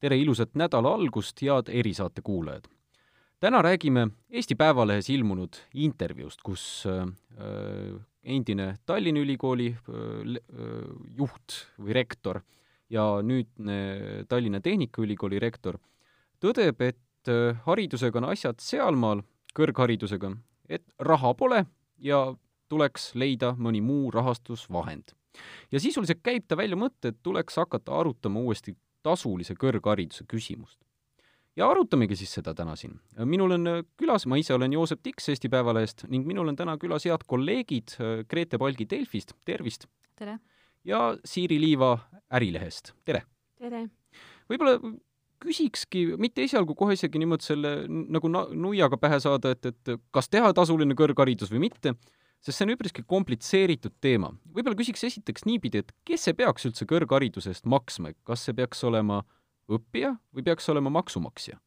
tere ilusat nädala algust, head erisaate kuulajad! täna räägime Eesti Päevalehes ilmunud intervjuust, kus äh, endine Tallinna Ülikooli äh, juht või rektor ja nüüdne Tallinna Tehnikaülikooli rektor tõdeb, et äh, haridusega on asjad sealmaal, kõrgharidusega, et raha pole ja tuleks leida mõni muu rahastusvahend. ja sisuliselt käib ta välja mõtte, et tuleks hakata arutama uuesti tasulise kõrghariduse küsimust. ja arutamegi siis seda täna siin. minul on külas, ma ise olen Joosep Tiks Eesti Päevalehest ning minul on täna külas head kolleegid Grete Palgi Delfist, tervist! tere! ja Siiri Liiva Ärilehest, tere! tere! võib-olla küsikski, mitte esialgu kohe isegi niimoodi selle nagu nuiaga pähe saada, et, et kas teha tasuline kõrgharidus või mitte, sest see on üpriski komplitseeritud teema. võib-olla küsiks esiteks niipidi, et kes see peaks üldse kõrghariduse eest maksma, kas see peaks olema õppija või peaks olema maksumaksja?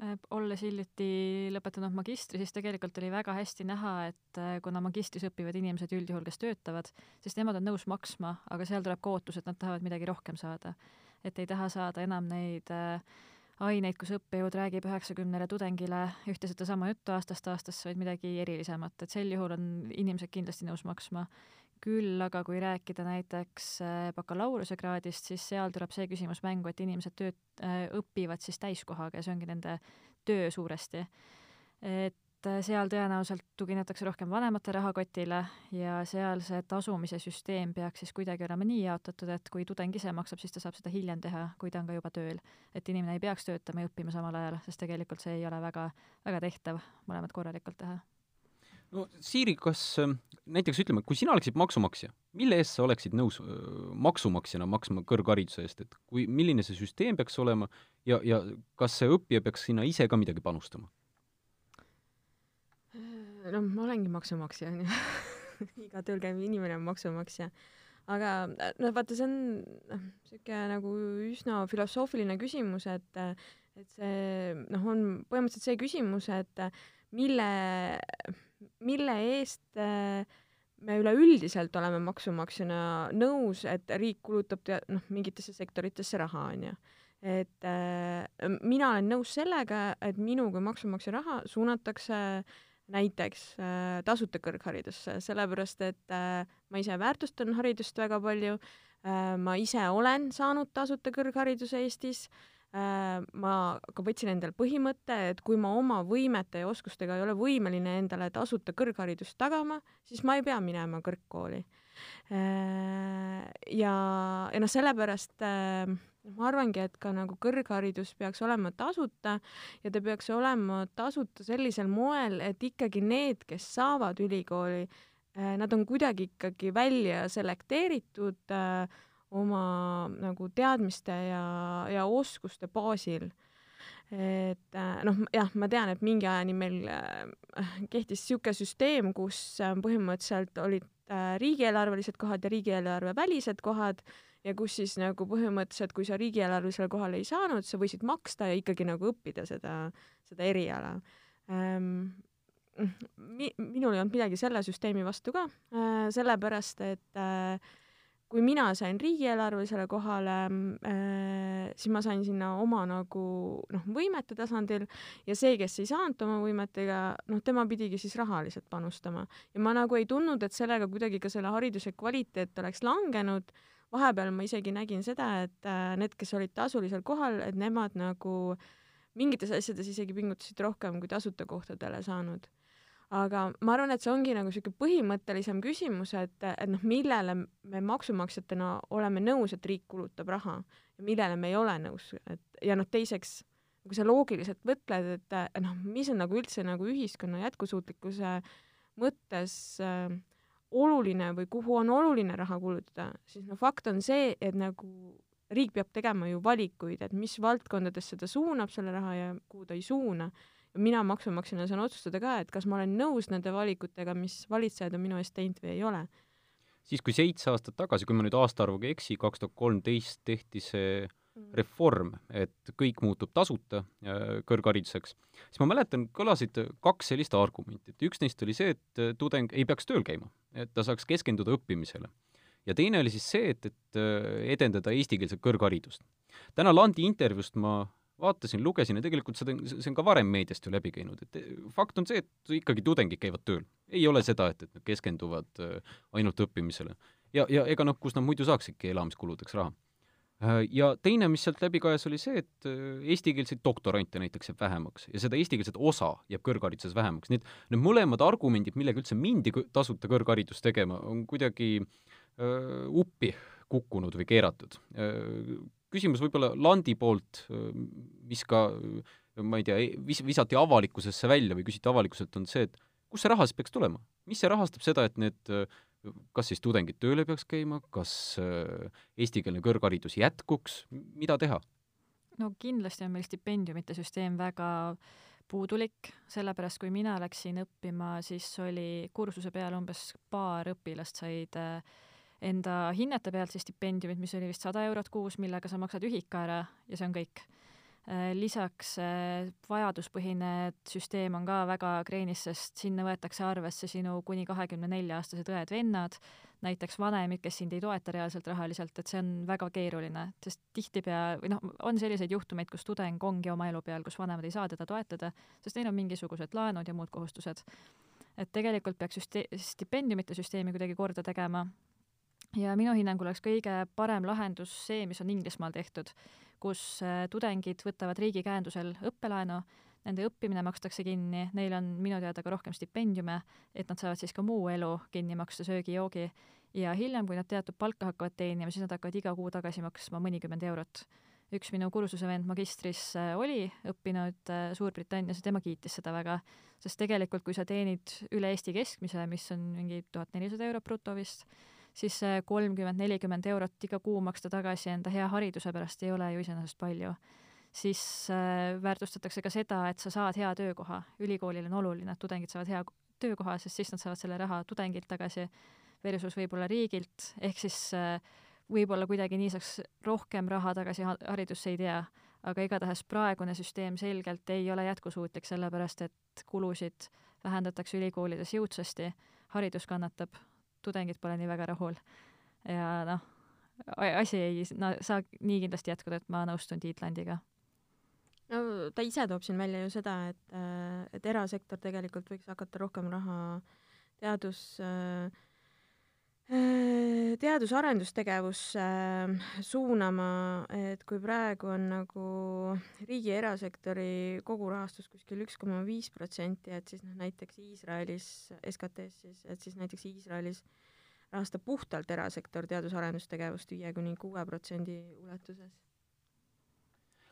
Äh, olles hiljuti lõpetanud magistri, siis tegelikult oli väga hästi näha, et äh, kuna magistris õpivad inimesed üldjuhul, kes töötavad, siis nemad on nõus maksma, aga seal tuleb ka ootus, et nad tahavad midagi rohkem saada. et ei taha saada enam neid äh, aineid, kus õppejõud räägib üheksakümnele tudengile ühte sedasama juttu aastast aastasse, vaid midagi erilisemat, et sel juhul on inimesed kindlasti nõus maksma. küll aga kui rääkida näiteks äh, bakalaureusekraadist, siis seal tuleb see küsimus mängu, et inimesed tööd äh,, õpivad siis täiskohaga ja see ongi nende töö suuresti. et et äh, seal tõenäoliselt tuginetakse rohkem vanemate rahakotile ja seal see tasumise süsteem peaks siis kuidagi olema nii jaotatud, et kui tudeng ise maksab, siis ta saab seda hiljem teha, kui ta on ka juba tööl. et inimene ei peaks töötama ja õppima samal ajal, sest tegelikult see ei ole väga, väga tehtav mõlemat korralikult teha. no Siiri, kas ähm, näiteks ütleme, kui sina oleksid maksumaksja, mille eest sa oleksid nõus äh, maksumaksjana maksma kõrghariduse eest, et kui, milline see süsteem peaks olema ja, ja kas see õppija peaks sinna ise ka midagi panustama? Noh, ma olengi maksumaksja onju iga tööl käiv inimene on maksumaksja. aga noh, vaata, see on noh, siuke nagu üsna filosoofiline küsimus, et, et see noh, on põhimõtteliselt see küsimus, et mille, mille eest me üleüldiselt oleme maksumaksjana nõus, et riik kulutab te-, noh, mingitesse sektoritesse raha, onju et äh, mina olen nõus sellega, et minu kui maksumaksja raha suunatakse äh, näiteks äh, tasuta kõrgharidusse, sellepärast et äh, ma ise väärtustan haridust väga palju äh,, ma ise olen saanud tasuta kõrghariduse Eestis äh,, ma ka võtsin endale põhimõtte, et kui ma oma võimete ja oskustega ei ole võimeline endale tasuta kõrgharidust tagama, siis ma ei pea minema kõrgkooli äh,. ja, ja noh, sellepärast äh, ma arvangi, et ka nagu kõrgharidus peaks olema tasuta ja ta peaks olema tasuta sellisel moel, et ikkagi need, kes saavad ülikooli, äh, nad on kuidagi ikkagi välja selekteeritud äh, oma nagu teadmiste ja, ja oskuste baasil. et äh, noh, jah, ma tean, et mingi ajani meil kehtis niisugune süsteem, kus põhimõtteliselt olid riigieelarvelised kohad ja riigieelarve välised kohad ja kus siis nagu põhimõtteliselt, kui sa riigieelarvelisele kohale ei saanud, sa võisid maksta ja ikkagi nagu õppida seda, seda eriala ähm,. Mi-, minul ei olnud midagi selle süsteemi vastu ka äh,, sellepärast et äh, kui mina sain riigieelarvelisele kohale äh,, siis ma sain sinna oma nagu noh, võimete tasandil ja see, kes ei saanud oma võimetega, noh, tema pidigi siis rahaliselt panustama. ja ma nagu ei tundnud, et sellega kuidagi ka selle hariduse kvaliteet oleks langenud äh,, vahepeal ma isegi nägin seda, et äh, need, kes olid tasulisel kohal, et nemad nagu mingites asjades isegi pingutasid rohkem kui tasuta kohtadele saanud. aga ma arvan, et see ongi nagu niisugune põhimõttelisem küsimus, et, et noh, millele me maksumaksjatena oleme nõus, et riik kulutab raha ja millele me ei ole nõus, et ja noh, teiseks, kui sa loogiliselt mõtled, et, noh, mis on nagu üldse nagu ühiskonna jätkusuutlikkuse mõttes äh, oluline või kuhu on oluline raha kulutada, siis no fakt on see, et nagu riik peab tegema ju valikuid, et mis valdkondadesse ta suunab selle raha ja kuhu ta ei suuna. mina maksumaksjana saan otsustada ka, et kas ma olen nõus nende valikutega, mis valitsejad on minu eest teinud või ei ole. siis, kui seitse aastat tagasi, kui ma nüüd aastaarvuga ei eksi, kaks tuhat kolmteist tehti see. Reform, et kõik muutub tasuta äh, kõrghariduseks, siis ma mäletan, kõlasid kaks sellist argumenti, et üks neist oli see, et äh, tudeng ei peaks tööl käima, et ta saaks keskenduda õppimisele. ja teine oli siis see, et, et äh, edendada eestikeelset kõrgharidust. täna Landi intervjuust ma vaatasin, lugesin ja tegelikult seda, see on ka varem meediast ju läbi käinud, et fakt on see, et ikkagi tudengid käivad tööl. ei ole seda, et, et nad keskenduvad ainult õppimisele. ja, ja ega noh, kus nad muidu saaksidki elamiskuludeks raha ja teine, mis sealt läbi kajas, oli see, et äh, eestikeelseid doktorante näiteks jääb vähemaks ja seda eestikeelset osa jääb kõrghariduses vähemaks, nii et need mõlemad argumendid, millega üldse mindi tasuta kõrgharidust tegema, on kuidagi öö, äh, uppi kukkunud või keeratud. Küsimus võib-olla Landi poolt, mis ka ma ei tea, vis-, visati avalikkusesse välja või küsiti avalikkuselt, on see, et kust see raha siis peaks tulema? mis see rahastab seda, et need kas siis tudengid tööle peaks käima, kas äh, eestikeelne kõrgharidus jätkuks, mida teha? no kindlasti on meil stipendiumite süsteem väga puudulik, sellepärast kui mina läksin õppima, siis oli kursuse peal umbes paar õpilast said äh, enda hinnete pealt siis stipendiumit, mis oli vist sada eurot kuus, millega sa maksad ühika ära ja see on kõik lisaks äh, vajaduspõhine süsteem on ka väga kreenis, sest sinna võetakse arvesse sinu kuni kahekümne nelja aastased õed-vennad, näiteks vanemid, kes sind ei toeta reaalselt rahaliselt, et see on väga keeruline, sest tihtipeale, või noh, on selliseid juhtumeid, kus tudeng ongi oma elu peal, kus vanemad ei saa teda toetada, sest neil on mingisugused laenud ja muud kohustused. et tegelikult peaks süste-, stipendiumite süsteemi kuidagi korda tegema ja minu hinnangul oleks kõige parem lahendus see, mis on Inglismaal tehtud kus äh, tudengid võtavad riigi käendusel õppelaenu, nende õppimine makstakse kinni, neil on minu teada ka rohkem stipendiume, et nad saavad siis ka muu elu kinni maksta, söögi-joogi, ja hiljem, kui nad teatud palka hakkavad teenima, siis nad hakkavad iga kuu tagasi maksma mõnikümmend eurot. üks minu kursuse vend magistris äh, oli õppinud äh, Suurbritannias ja tema kiitis seda väga, sest tegelikult kui sa teenid üle Eesti keskmise, mis on mingi tuhat nelisada eurot bruto vist, siis see kolmkümmend, nelikümmend eurot iga kuu maksta tagasi enda hea hariduse pärast ei ole ju iseenesest palju. siis äh, väärtustatakse ka seda, et sa saad hea töökoha, ülikoolil on oluline, et tudengid saavad hea töökoha, sest siis nad saavad selle raha tudengilt tagasi versus võib-olla riigilt, ehk siis äh, võib-olla kuidagi nii saaks rohkem raha tagasi haridusse, ei tea, aga igatahes praegune süsteem selgelt ei ole jätkusuutlik, sellepärast et kulusid vähendatakse ülikoolides jõudsasti, haridus kannatab, tudengid pole nii väga rahul. ja noh, asi ei no, saa nii kindlasti jätkuda, et ma nõustun Tiit Landiga. no ta ise toob siin välja ju seda, et, et erasektor tegelikult võiks hakata rohkem raha teadus äh, teadus-arendustegevusse suunama, et kui praegu on nagu riigi erasektori kogurahastus kuskil üks koma viis protsenti, et siis noh, näiteks Iisraelis SKT-s siis, et siis näiteks Iisraelis rahastab puhtalt erasektor teadus-arendustegevust viie kuni kuue protsendi ulatuses.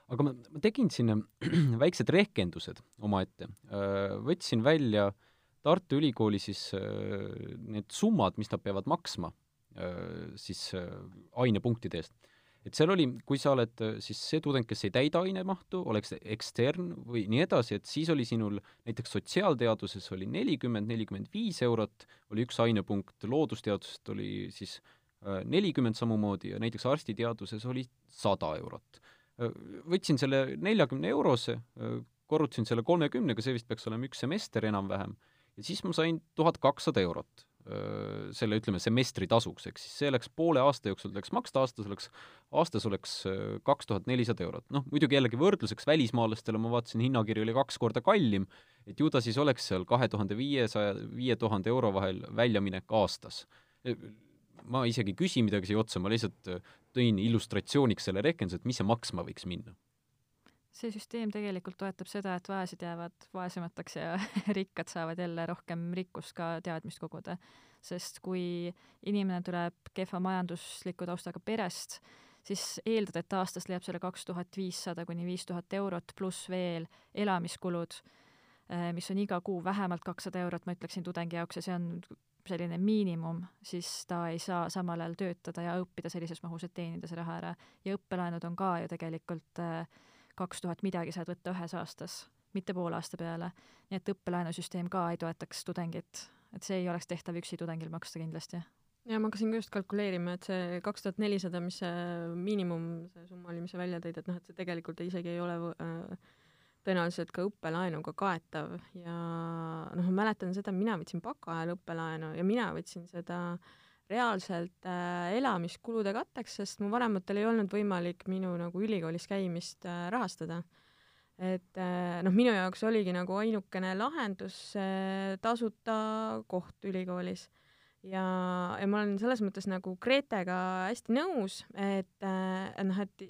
aga ma, ma tegin sinna väiksed rehkendused omaette, võtsin välja äh, Tartu Ülikooli siis äh, need summad, mis nad peavad maksma äh, siis äh, ainepunktide eest, et seal oli, kui sa oled siis see tudeng, kes ei täida ainemahtu, oleks ekstern või nii edasi, et siis oli sinul näiteks sotsiaalteaduses oli nelikümmend, nelikümmend viis eurot, oli üks ainepunkt, loodusteadusest oli siis nelikümmend samamoodi ja näiteks arstiteaduses oli sada eurot. võtsin selle neljakümne eurose, korrutasin selle kolmekümnega, see vist peaks olema üks semester enam-vähem ja siis ma sain tuhat kakssada eurot selle, ütleme, semestri tasuks, ehk siis see läks poole aasta jooksul läks maksta, aastas oleks, aastas oleks kaks tuhat nelisada eurot. noh, muidugi jällegi võrdluseks välismaalastele ma vaatasin, hinnakiri oli kaks korda kallim, et ju ta siis oleks seal kahe tuhande viiesaja, viie tuhande euro vahel väljaminek aastas. ma isegi ei küsi midagi siia otsa, ma lihtsalt tõin illustratsiooniks selle rehkenduse, et mis see maksma võiks minna see süsteem tegelikult toetab seda, et vaesed jäävad vaesemateks ja rikkad saavad jälle rohkem rikkust ka teadmist koguda. sest kui inimene tuleb kehva majandusliku taustaga perest, siis eeldad, et aastas leiab selle kaks tuhat viissada kuni viis tuhat eurot pluss veel elamiskulud, eh, mis on iga kuu vähemalt kakssada eurot, ma ütleksin tudengi jaoks, ja see on selline miinimum, siis ta ei saa samal ajal töötada ja õppida sellises mahus, et teenida see raha ära. ja õppelaenud on ka ju tegelikult äh, kaks tuhat midagi saad võtta ühes aastas, mitte poole aasta peale. nii et õppelaenusüsteem ka ei toetaks tudengit, et see ei oleks tehtav üksi tudengil maksta kindlasti. ja ma hakkasin ka just kalkuleerima, et see kaks tuhat nelisada, mis see miinimum, see summa oli, mis sa välja tõid, et noh, et see tegelikult isegi ei ole äh, tõenäoliselt ka õppelaenuga kaetav ja noh, ma mäletan seda, mina võtsin baka ajal õppelaenu ja mina võtsin seda reaalselt äh, elamiskulude katteks, sest mu vanematel ei olnud võimalik minu nagu ülikoolis käimist äh, rahastada. et äh, noh, minu jaoks oligi nagu ainukene lahendus see tasuta koht ülikoolis. ja, ja ma olen selles mõttes nagu Gretega hästi nõus, et äh, noh, et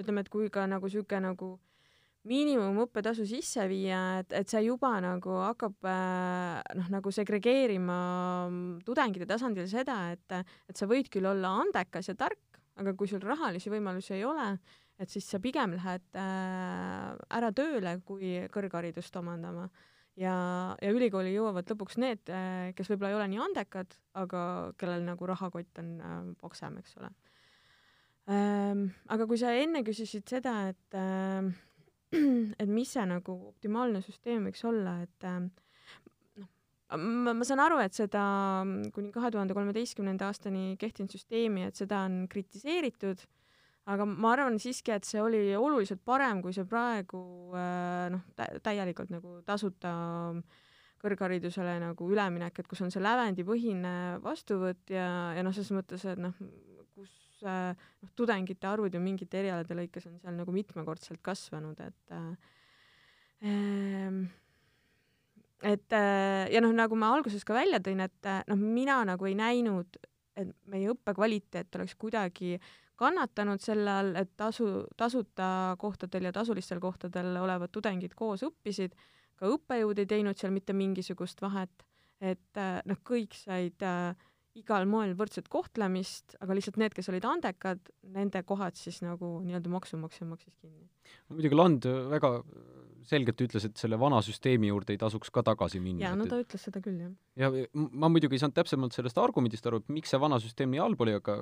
ütleme, et kui ka nagu niisugune nagu miinimumõppetasu sisse viia, et, et see juba nagu hakkab äh, noh, nagu segregeerima tudengite tasandil seda, et, et sa võid küll olla andekas ja tark, aga kui sul rahalisi võimalusi ei ole, et siis sa pigem lähed äh, ära tööle, kui kõrgharidust omandama. ja, ja ülikooli jõuavad lõpuks need, äh, kes võib-olla ei ole nii andekad, aga kellel nagu rahakott on paksem, eks ole. Ähm, aga kui sa enne küsisid seda, et et mis see nagu optimaalne süsteem võiks olla, et ähm, noh, ma, ma saan aru, et seda kuni kahe tuhande kolmeteistkümnenda aastani kehtinud süsteemi, et seda on kritiseeritud, aga ma arvan siiski, et see oli oluliselt parem kui see praegu äh, noh, täielikult nagu tasuta kõrgharidusele nagu üleminek, et kus on see lävendipõhine vastuvõtt ja, ja noh, selles mõttes, et noh, kus äh, noh, tudengite arvud ju mingite erialade lõikes on seal nagu mitmekordselt kasvanud, et äh, et äh, ja noh, nagu ma alguses ka välja tõin, et noh, mina nagu ei näinud, et meie õppe kvaliteet oleks kuidagi kannatanud selle all, et tasu, tasuta kohtadel ja tasulistel kohtadel olevad tudengid koos õppisid, ka õppejõud ei teinud seal mitte mingisugust vahet, et noh, kõik said äh, igal moel võrdset kohtlemist, aga lihtsalt need, kes olid andekad, nende kohad siis nagu nii-öelda maksumaksja maksis kinni. muidugi Land väga selgelt ütles, et selle vana süsteemi juurde ei tasuks ka tagasi minna. jaa, no ta ütles seda küll, jah. ja ma muidugi ei saanud täpsemalt sellest argumendist aru, et miks see vana süsteem nii halb oli, aga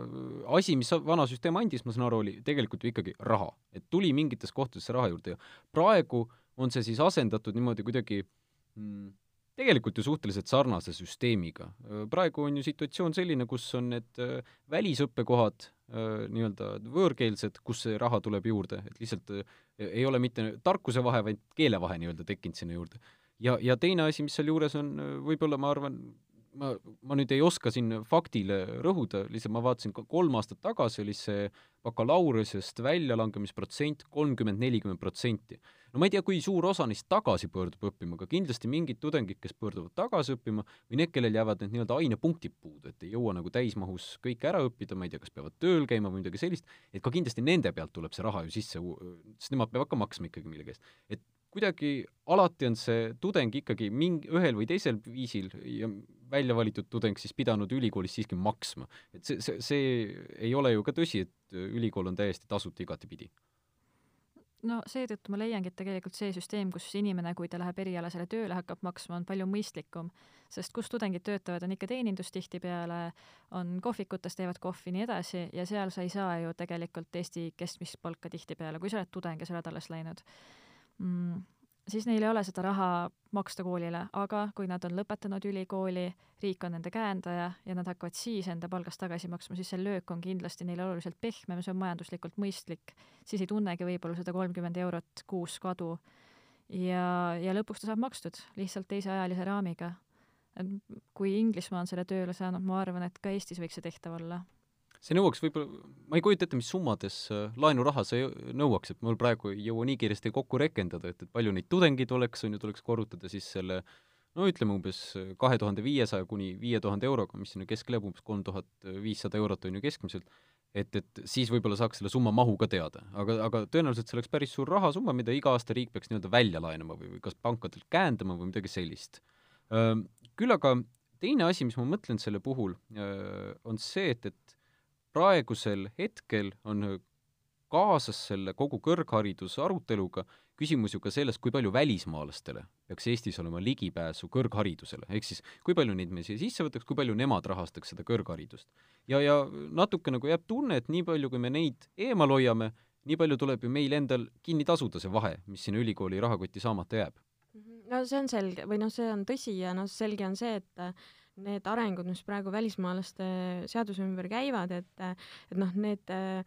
asi, mis vana süsteem andis, ma saan aru, oli tegelikult ju ikkagi raha. et tuli mingites kohtades raha juurde ja praegu on see siis asendatud niimoodi kuidagi mm, tegelikult ju suhteliselt sarnase süsteemiga. praegu on ju situatsioon selline, kus on need välisõppekohad nii-öelda võõrkeelsed, kus see raha tuleb juurde, et lihtsalt äh, ei ole mitte tarkuse vahe, vaid keelevahe nii-öelda tekkinud sinna juurde. ja, ja teine asi, mis seal juures on, võib-olla ma arvan, ma, ma nüüd ei oska siin faktile rõhuda, lihtsalt ma vaatasin, kolm aastat tagasi oli see bakalaureusest väljalangemisprotsent kolmkümmend, nelikümmend protsenti no ma ei tea, kui suur osa neist tagasi pöördub õppima, aga kindlasti mingid tudengid, kes pöörduvad tagasi õppima või need, kellel jäävad need nii-öelda ainepunktid puudu, et ei jõua nagu täismahus kõike ära õppida, ma ei tea, kas peavad tööl käima või midagi sellist, et ka kindlasti nende pealt tuleb see raha ju sisse, sest nemad peavad ka maksma ikkagi millegi eest. et kuidagi alati on see tudeng ikkagi mingi, ühel või teisel viisil ja välja valitud tudeng siis pidanud ülikoolis siiski maksma. et see, see, see ei ole ju ka tõsi, et ülikool on täiesti tasuta igatepidi. No seetõttu ma leiangi, et tegelikult see süsteem, kus inimene, kui ta läheb erialasele tööle, hakkab maksma, on palju mõistlikum, sest kus tudengid töötavad, on ikka teenindus tihtipeale, on kohvikutes, teevad kohvi, nii edasi, ja seal sa ei saa ju tegelikult Eesti keskmist palka tihtipeale, kui sa oled tudeng ja sa oled alles läinud mm siis neil ei ole seda raha maksta koolile, aga kui nad on lõpetanud ülikooli, riik on nende käendaja ja nad hakkavad siis enda palgast tagasi maksma, siis see löök on kindlasti neile oluliselt pehmem, see on majanduslikult mõistlik, siis ei tunnegi võib-olla seda kolmkümmend eurot kuus kadu. ja, ja lõpuks ta saab makstud lihtsalt teise ajalise raamiga. kui Inglismaa on selle tööle saanud, ma arvan, et ka Eestis võiks see tehtav olla see nõuaks võib-olla, ma ei kujuta ette, mis summades äh, laenuraha see nõuaks, et mul praegu ei jõua nii kiiresti kokku rekendada, et, et palju neid tudengeid oleks, on ju, tuleks korrutada siis selle no ütleme umbes kahe tuhande viiesaja kuni viie tuhande euroga, mis sinna keskele jääb, umbes kolm tuhat viissada eurot on ju keskmiselt, et, et siis võib-olla saaks selle summa mahu ka teada. aga, aga tõenäoliselt see oleks päris suur rahasumma, mida iga aasta riik peaks nii-öelda välja laenama või, või kas pankadelt käendama või midagi sellist. Küll aga teine asi, mis ma mõtlen selle puhul, on see, et, et praegusel hetkel on kaasas selle kogu kõrghariduse aruteluga küsimus ju ka sellest, kui palju välismaalastele peaks Eestis olema ligipääsu kõrgharidusele, ehk siis kui palju neid me siia sisse võtaks, kui palju nemad rahastaks seda kõrgharidust. ja, ja natuke nagu jääb tunne, et nii palju, kui me neid eemal hoiame, nii palju tuleb ju meil endal kinni tasuda see vahe, mis sinna ülikooli rahakotti saamata jääb. no see on selge või noh, see on tõsi ja noh, selge on see, et need arengud, mis praegu välismaalaste seaduse ümber käivad, et, et noh, need äh,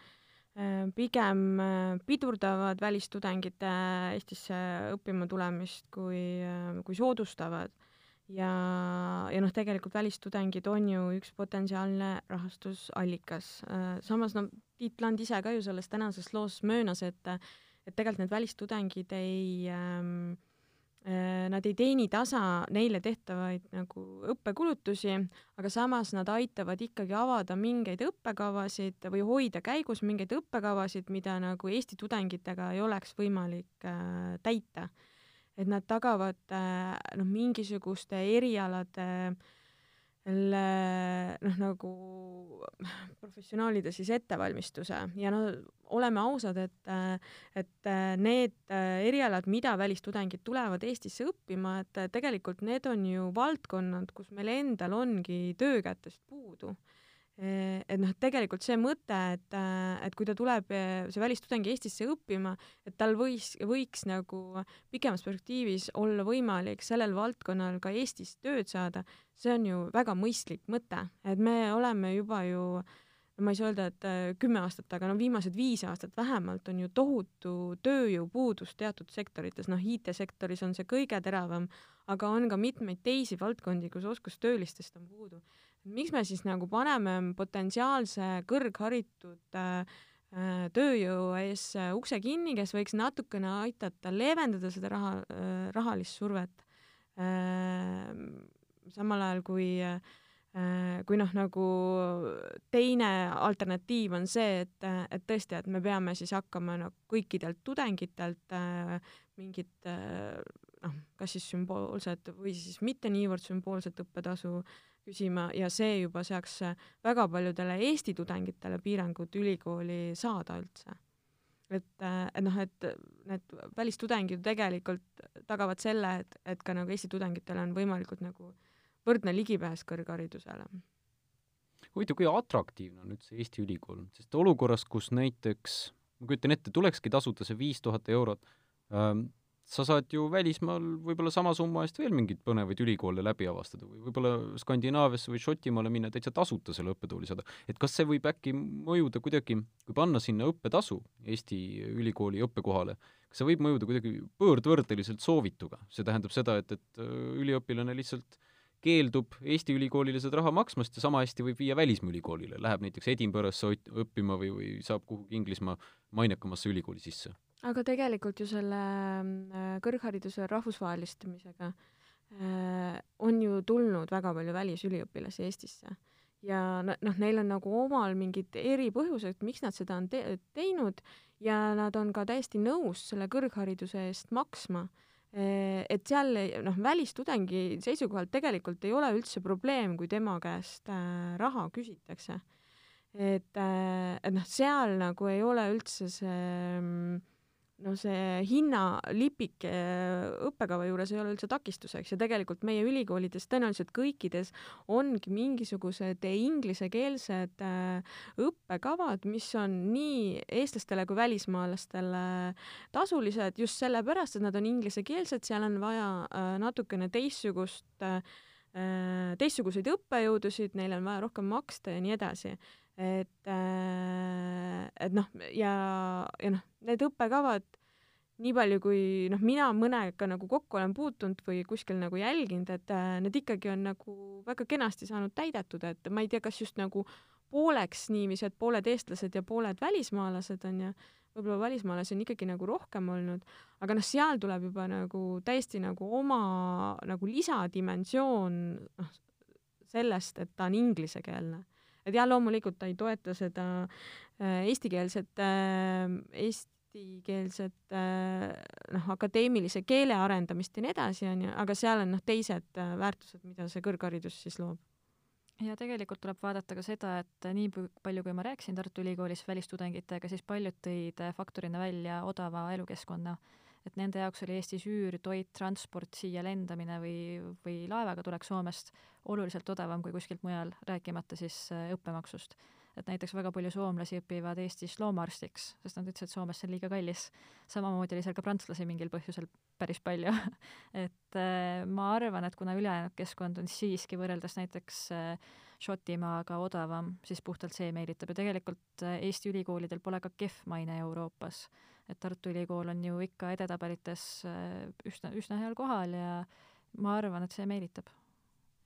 pigem äh, pidurdavad välistudengite Eestisse õppima tulemist, kui, äh, kui soodustavad. ja, ja noh, tegelikult välistudengid on ju üks potentsiaalne rahastusallikas. samas no Tiit Land ise ka ju selles tänases loos möönas, et et tegelikult need välistudengid ei ähm, Äh, nad ei teeni tasa neile tehtavaid nagu õppekulutusi, aga samas nad aitavad ikkagi avada mingeid õppekavasid või hoida käigus mingeid õppekavasid, mida nagu Eesti tudengitega ei oleks võimalik äh, täita. et nad tagavad äh, noh, mingisuguste erialade äh, noh, nagu professionaalide siis ettevalmistuse. Ja no oleme ausad, et, et need erialad, mida välistudengid tulevad Eestisse õppima, et tegelikult need on ju valdkonnad, kus meil endal ongi töökätest puudu et noh, tegelikult see mõte, et, et kui ta tuleb, see välistudeng Eestisse õppima, et tal võis, võiks nagu pikemas perspektiivis olla võimalik sellel valdkonnal ka Eestis tööd saada, see on ju väga mõistlik mõte, et me oleme juba ju ma ei saa öelda, et kümme aastat, aga no viimased viis aastat vähemalt on ju tohutu tööjõupuudus teatud sektorites, noh, IT-sektoris on see kõige teravam, aga on ka mitmeid teisi valdkondi, kus oskustöölistest on puudu miks me siis nagu paneme potentsiaalse kõrgharitud äh, äh, tööjõu ees äh, ukse kinni, kes võiks natukene aidata leevendada seda raha äh,, rahalist survet? Samal ajal kui kui noh, nagu teine alternatiiv on see, et, et tõesti, et me peame siis hakkama nagu kõikidelt tudengitelt mingit noh, kas siis sümboolset või siis mitte niivõrd sümboolset õppetasu äh, küsima ja see juba seaks väga paljudele Eesti tudengitele piirangud ülikooli saada üldse. et, et noh, et need välistudengid tegelikult tagavad selle, et, et ka nagu Eesti tudengitel on võimalikult nagu võrdne ligipääs kõrgharidusele. huvitav, kui atraktiivne on üldse Eesti ülikool, sest olukorras, kus näiteks, ma kujutan ette, tulekski tasuta see viis tuhat eurot ähm,, sa saad ju välismaal võib-olla sama summa eest veel mingeid põnevaid ülikoole läbi avastada või võib-olla Skandinaaviasse või Šotimaale minna täitsa tasuta selle õppetooli saada. et kas see võib äkki mõjuda kuidagi, kui panna sinna õppetasu Eesti ülikooli õppekohale, kas see võib mõjuda kuidagi pöördvõrdeliselt soovituga? see tähendab seda, et, et äh, üliõpilane lihtsalt keeldub Eesti ülikoolile seda raha maksmast ja sama hästi võib viia välismaa läheb näiteks Edinburgh'sse õppima või, või saab kuhugi Inglismaa mainekamasse ülikooli sisse aga tegelikult ju selle äh, kõrghariduse rahvusvahelistumisega äh, on ju tulnud väga palju välisüliõpilasi Eestisse ja noh, neil on nagu omal mingid eripõhjused, miks nad seda on te teinud ja nad on ka täiesti nõus selle kõrghariduse eest maksma. Äh, et seal noh, välistudengi seisukohalt tegelikult ei ole üldse probleem, kui tema käest raha küsitakse. et, et noh, seal nagu ei ole üldse see mm, no see hinnalipik äh, õppekava juures ei ole üldse takistuseks ja tegelikult meie ülikoolides tõenäoliselt kõikides ongi mingisugused inglisekeelsed äh, õppekavad, mis on nii eestlastele kui välismaalastele tasulised just sellepärast, et nad on inglisekeelsed, seal on vaja äh, natukene teistsugust teistsuguseid õppejõudusid, neile on vaja rohkem maksta ja nii edasi et, äh, et noh, ja, ja noh, need õppekavad, nii palju kui noh, mina mõnega nagu kokku olen puutunud või kuskil nagu jälginud, et äh, need ikkagi on nagu väga kenasti saanud täidetud, et ma ei tea, kas just nagu pooleks niiviisi, et pooled eestlased ja pooled välismaalased on ju, võib-olla välismaalasi on ikkagi nagu rohkem olnud, aga noh, seal tuleb juba nagu täiesti nagu oma nagu lisadimensioon noh, sellest, et ta on inglisekeelne et jah, loomulikult ta ei toeta seda äh, eestikeelset äh,, eestikeelset äh, noh, akadeemilise keele arendamist ja nii edasi, onju, aga seal on noh, teised väärtused, mida see kõrgharidus siis loob. Ja tegelikult tuleb vaadata ka seda, et nii palju, kui ma rääkisin Tartu Ülikoolis välistudengitega, siis paljud tõid faktorina välja odava elukeskkonna et nende jaoks oli Eestis üür, toit, transport, siia lendamine või, või laevaga tuleks Soomest oluliselt odavam kui kuskilt mujal, rääkimata siis äh, õppemaksust. et näiteks väga palju soomlasi õpivad Eestis loomaarstiks, sest nad ütlesid, et Soomes see on liiga kallis. samamoodi oli seal ka prantslasi mingil põhjusel päris palju et äh, ma arvan, et kuna ülejäänud keskkond on siiski võrreldes näiteks äh, Šotimaaga odavam, siis puhtalt see meelitab ja tegelikult Eesti ülikoolidel pole ka kehv maine Euroopas et Tartu Ülikool on ju ikka edetabelites äh, üsna, üsna heal kohal ja ma arvan, et see meelitab.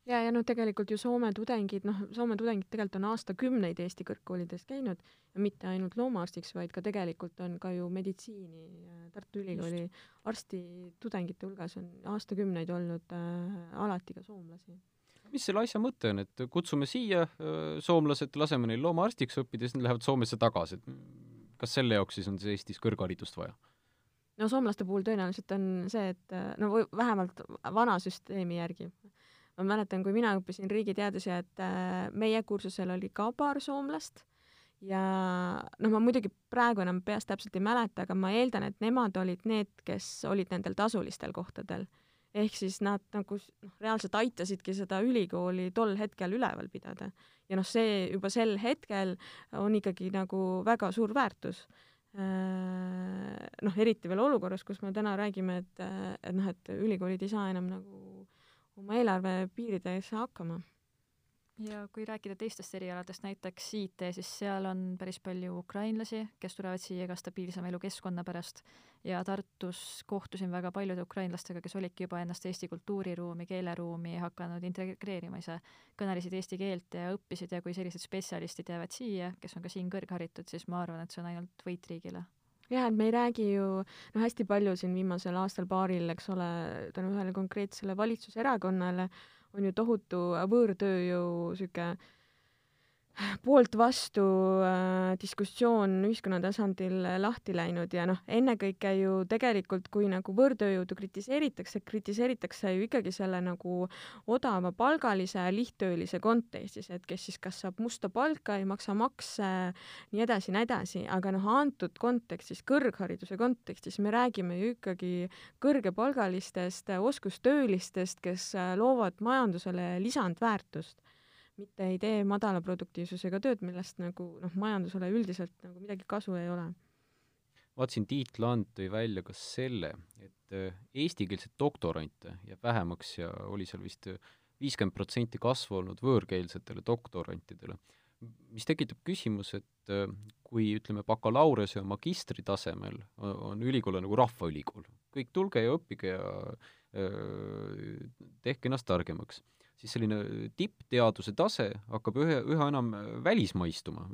Ja, ja noh, tegelikult ju Soome tudengid, noh, Soome tudengid tegelikult on aastakümneid Eesti kõrgkoolides käinud ja mitte ainult loomaarstiks, vaid ka tegelikult on ka ju meditsiini Tartu Ülikooli arstitudengite hulgas on aastakümneid olnud äh, alati ka soomlasi. Mis selle asja mõte on, et kutsume siia äh, soomlased, laseme neil loomaarstiks õppida, siis nad lähevad Soomesse tagasi, et kas selle jaoks siis on siis Eestis kõrgharidust vaja? no soomlaste puhul tõenäoliselt on see, et äh, no või vähemalt vana süsteemi järgi ma mäletan, kui mina õppisin riigiteadusi, et äh, meie kursusel oli ka paar soomlast ja noh, ma muidugi praegu enam peast täpselt ei mäleta, aga ma eeldan, et nemad olid need, kes olid nendel tasulistel kohtadel. Ehk siis nad nagu noh, reaalselt aitasidki seda ülikooli tol hetkel üleval pidada. ja noh, see juba sel hetkel on ikkagi nagu väga suur väärtus äh, noh, eriti veel olukorras, kus me täna räägime, et, et noh, et ülikoolid ei saa enam nagu oma eelarve piirides hakkama. Ja kui rääkida teistest erialadest, näiteks IT, siis seal on päris palju ukrainlasi, kes tulevad siia ka stabiilsema elukeskkonna pärast. Ja Tartus kohtusin väga paljude ukrainlastega, kes olidki juba ennast Eesti kultuuriruumi, keeleruumi hakanud integreerima ise, kõnelesid eesti keelt ja õppisid ja kui sellised spetsialistid jäävad siia, kes on ka siin kõrgharitud, siis ma arvan, et see on ainult võit riigile. Jah, et me ei räägi ju noh, hästi palju siin viimasel aastal-paaril, eks ole, tänu ühele konkreetsele valitsuserakonnale on ju tohutu võõrtööjõu sihuke poolt vastu äh, diskussioon ühiskonna tasandil lahti läinud ja noh, ennekõike ju tegelikult, kui nagu võõrtööjõudu kritiseeritakse, kritiseeritakse ju ikkagi selle nagu odavapalgalise lihttöölise kontekstis, et kes siis kas saab musta palka, ei maksa makse, nii edasi, nii edasi, aga noh, antud kontekstis, kõrghariduse kontekstis me räägime ju ikkagi kõrgepalgalistest oskustöölistest, kes loovad majandusele lisandväärtust mitte ei tee madala produktiivsusega tööd, millest nagu noh, majandusele üldiselt nagu midagi kasu ei ole. vaatasin, Tiit Land tõi välja ka selle, et äh, eestikeelseid doktorante jääb vähemaks ja oli seal vist viiskümmend protsenti kasvu olnud võõrkeelsetele doktorantidele, mis tekitab küsimuse, et äh, kui ütleme, bakalaureuse ja magistri tasemel on ülikool nagu rahvaülikool, kõik tulge ja õppige ja öö, äh, tehke ennast targemaks siis selline tippteaduse tase hakkab ühe, üha enam välismaistuma.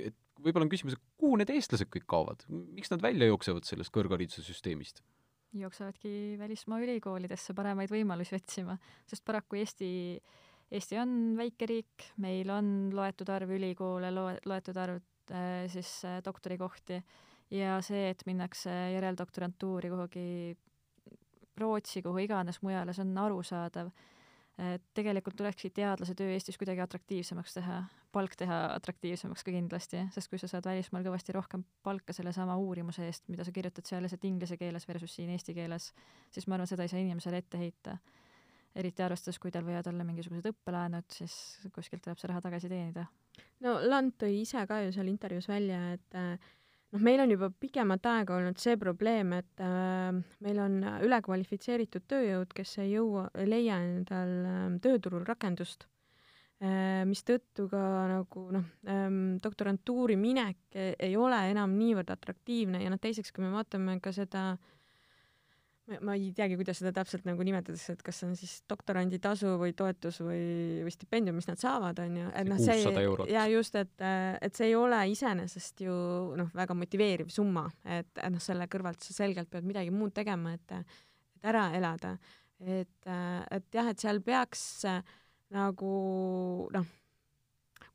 et võib-olla on küsimus, et kuhu need eestlased kõik kaovad, miks nad välja jooksevad sellest kõrghariduse süsteemist? jooksevadki välismaa ülikoolidesse paremaid võimalusi otsima, sest paraku Eesti, Eesti on väike riik, meil on loetud arv ülikoole, loe, loetud arv äh, siis äh, doktorikohti ja see, et minnakse järeldoktorantuuri kuhugi Rootsi, kuhu iganes mujale, see on arusaadav et tegelikult tulekski teadlase töö Eestis kuidagi atraktiivsemaks teha, palk teha atraktiivsemaks ka kindlasti, sest kui sa saad välismaal kõvasti rohkem palka sellesama uurimuse eest, mida sa kirjutad seal lihtsalt inglise keeles versus siin eesti keeles, siis ma arvan, seda ei saa inimesele ette heita. eriti arvestades, kui tal võivad olla mingisugused õppelaenud, siis kuskilt tuleb see raha tagasi teenida. no Lant tõi ise ka ju seal intervjuus välja, et äh, noh, meil on juba pikemat aega olnud see probleem, et äh, meil on ülekvalifitseeritud tööjõud, kes ei jõua, ei leia endal äh, tööturul rakendust äh,, mistõttu ka nagu noh ähm,, doktorantuuri minek ei ole enam niivõrd atraktiivne ja noh, teiseks, kui me vaatame ka seda äh, ma ei teagi, kuidas seda täpselt nagu nimetatakse, et kas see on siis doktoranditasu või toetus või, või stipendium, mis nad saavad, onju. et noh, see ja just, et, et see ei ole iseenesest ju noh, väga motiveeriv summa, et, et noh, selle kõrvalt sa selgelt pead midagi muud tegema, et, et ära elada. et, et jah, et seal peaks nagu noh,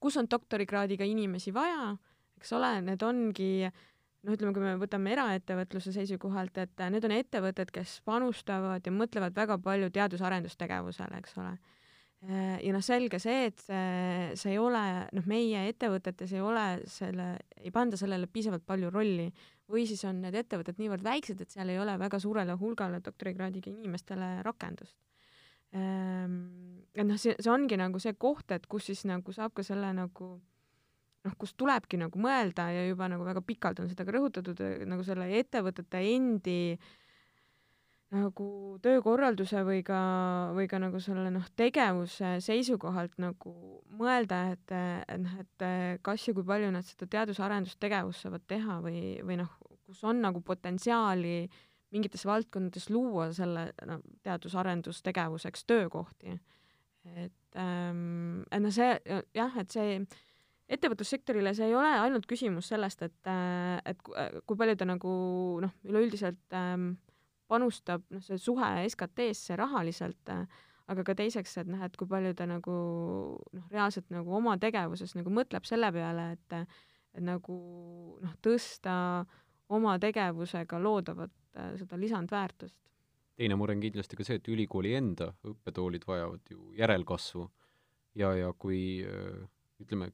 kus on doktorikraadiga inimesi vaja, eks ole, need ongi äh, noh, ütleme, kui me võtame eraettevõtluse seisukohalt, et need on ettevõtted, kes panustavad ja mõtlevad väga palju teadus-arendustegevusele, eks ole. ja noh, selge see, et see, see ei ole, noh, meie ettevõtetes ei ole selle, ei panda sellele piisavalt palju rolli või siis on need ettevõtted niivõrd väiksed, et seal ei ole väga suurele hulgale doktorikraadiga inimestele rakendust. Ehm, et noh, see, see ongi nagu see koht, et kus siis nagu saab ka selle nagu noh, kus tulebki nagu mõelda ja juba nagu väga pikalt on seda ka rõhutatud, nagu selle ettevõtete endi nagu töökorralduse või ka, või ka nagu selle noh, tegevuse seisukohalt nagu mõelda, et, et noh, et kas ja kui palju nad seda teadus-arendustegevust saavad teha või, või noh, kus on nagu potentsiaali mingites valdkondades luua selle no, teadus-arendustegevuseks töökohti. Et ähm,, et noh, see jah, et see ettevõtlussektorile see ei ole ainult küsimus sellest, et, et kui palju ta nagu noh, üleüldiselt ähm, panustab, noh, see suhe SKT-sse rahaliselt äh,, aga ka teiseks, et noh, et kui palju ta nagu noh, reaalselt nagu oma tegevuses nagu mõtleb selle peale, et et nagu noh, tõsta oma tegevusega loodavat äh, seda lisandväärtust. teine mure on kindlasti ka see, et ülikooli enda õppetoolid vajavad ju järelkasvu ja, ja kui äh, ütleme,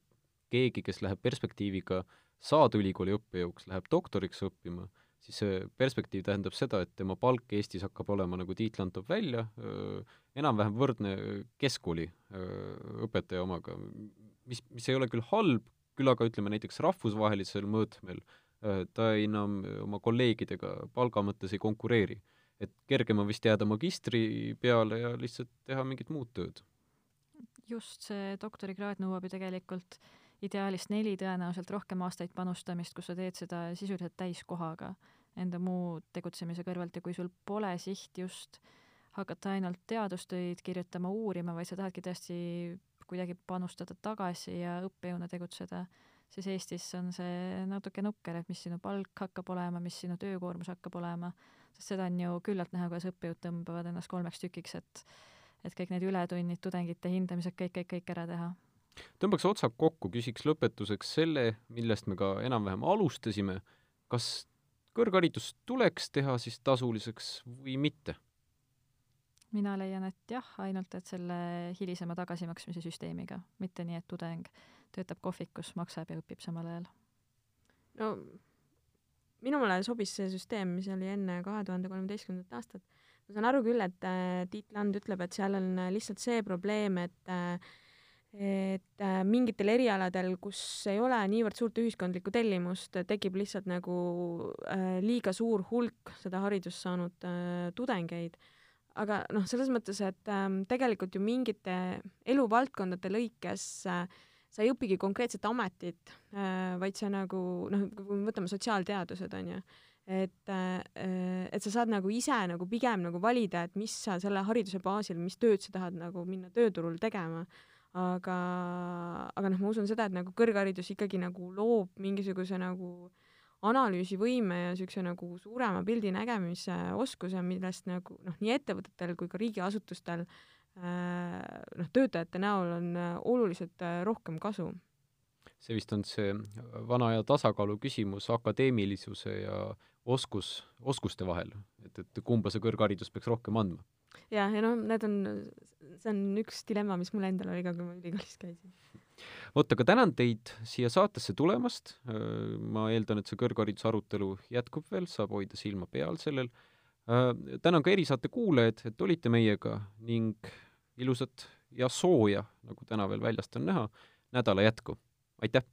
keegi, kes läheb perspektiiviga saada ülikooli õppejõuks, läheb doktoriks õppima, siis see perspektiiv tähendab seda, et tema palk Eestis hakkab olema, nagu Tiit Lant toob välja, enam-vähem võrdne keskkooli õpetaja omaga, mis, mis ei ole küll halb, küll aga ütleme näiteks rahvusvahelisel mõõtmel ta enam oma kolleegidega palga mõttes ei konkureeri. et kergem on vist jääda magistri peale ja lihtsalt teha mingit muud tööd. just, see doktorikraad nõuab ju tegelikult ideaalis neli tõenäoliselt rohkem aastaid panustamist, kus sa teed seda sisuliselt täiskohaga enda muu tegutsemise kõrvalt. Ja kui sul pole siht just hakata ainult teadustöid kirjutama, uurima, vaid sa tahadki tõesti kuidagi panustada tagasi ja õppejõuna tegutseda, siis Eestis on see natuke nukker, et mis sinu palk hakkab olema, mis sinu töökoormus hakkab olema, sest seda on ju küllalt näha, kuidas õppejõud tõmbavad ennast kolmeks tükiks, et et kõik need ületunnid, tudengite hindamised, kõik, kõik, kõik ära teha tõmbaks otsad kokku, küsiks lõpetuseks selle, millest me ka enam-vähem alustasime, kas kõrgharidus tuleks teha siis tasuliseks või mitte? mina leian, et jah, ainult et selle hilisema tagasimaksmise süsteemiga, mitte nii, et tudeng töötab kohvikus, maksab ja õpib samal ajal. no minule sobis see süsteem, mis oli enne kahe tuhande kolmeteistkümnendat aastat. ma saan aru küll, et äh, Tiit Land ütleb, et seal on lihtsalt see probleem, et äh, et äh, mingitel erialadel, kus ei ole niivõrd suurt ühiskondlikku tellimust, tekib lihtsalt nagu äh, liiga suur hulk seda haridust saanud äh, tudengeid. aga noh, selles mõttes, et ähm, tegelikult ju mingite eluvaldkondade lõikes sa ei õpigi konkreetset ametit vaid sa nagu noh, kui me võtame sotsiaalteadused, on ju, et et sa saad nagu ise nagu pigem nagu valida, et mis sa selle hariduse baasil, mis tööd sa tahad nagu minna tööturul tegema aga, aga noh, ma usun seda, et nagu kõrgharidus ikkagi nagu loob mingisuguse nagu analüüsivõime ja niisuguse nagu suurema pildi nägemise oskuse, millest nagu noh, nii ettevõtetel kui ka riigiasutustel äh, noh, töötajate näol on äh, oluliselt äh, rohkem kasu. see vist on see vana aja tasakaalu küsimus akadeemilisuse ja oskus, oskuste vahel, et, et kumba see kõrgharidus peaks rohkem andma ja, ja noh, need on, see on üks dilemma, mis mul endal oli ka, kui ma ülikoolis käisin. vot, aga tänan teid siia saatesse tulemast. ma eeldan, et see kõrghariduse arutelu jätkub veel, saab hoida silma peal sellel. tänan ka erisaate kuulajaid, et olite meiega ning ilusat ja sooja, nagu täna veel väljast on näha, nädala jätku. aitäh!